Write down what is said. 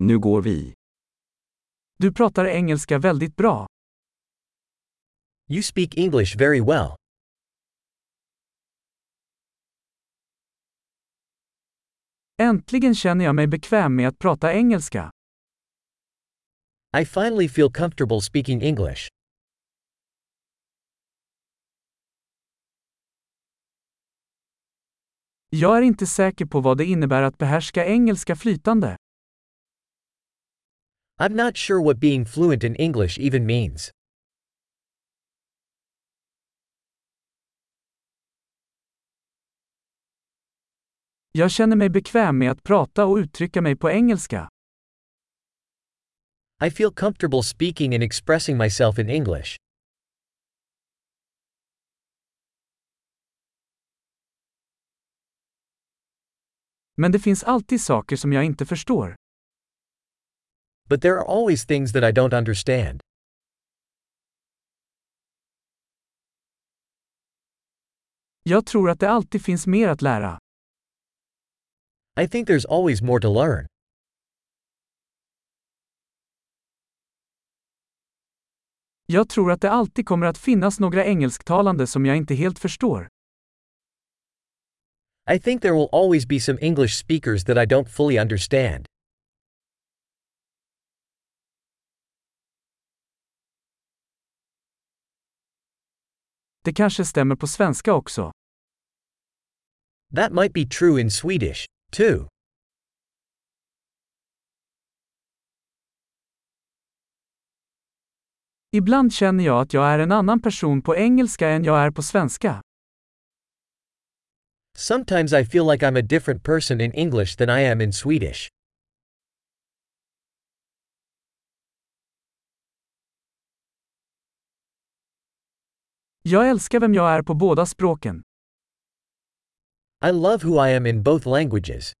Nu går vi. Du pratar engelska väldigt bra. You speak English very well. Äntligen känner jag mig bekväm med att prata engelska. I finally feel comfortable speaking English. Jag är inte säker på vad det innebär att behärska engelska flytande. I'm not sure what being fluent in English even means. Jag känner mig bekväm med att prata och uttrycka mig på engelska. I feel comfortable speaking and expressing myself in English. Men det finns alltid saker som jag inte förstår. But there are always things that I don't understand. Jag tror att det alltid finns mer att lära. I think there's always more to learn. Jag tror att det alltid kommer att finnas några engelsktalande som jag inte helt förstår. I think there will always be some English speakers that I don't fully understand. Det kanske stämmer på svenska också. That might be true in Swedish, too. Ibland känner jag att jag är en annan person på engelska än jag är på svenska. Sometimes I feel like I'm a different person in English than I am in Swedish. Jag älskar vem jag är på båda språken. I love who I am in both languages.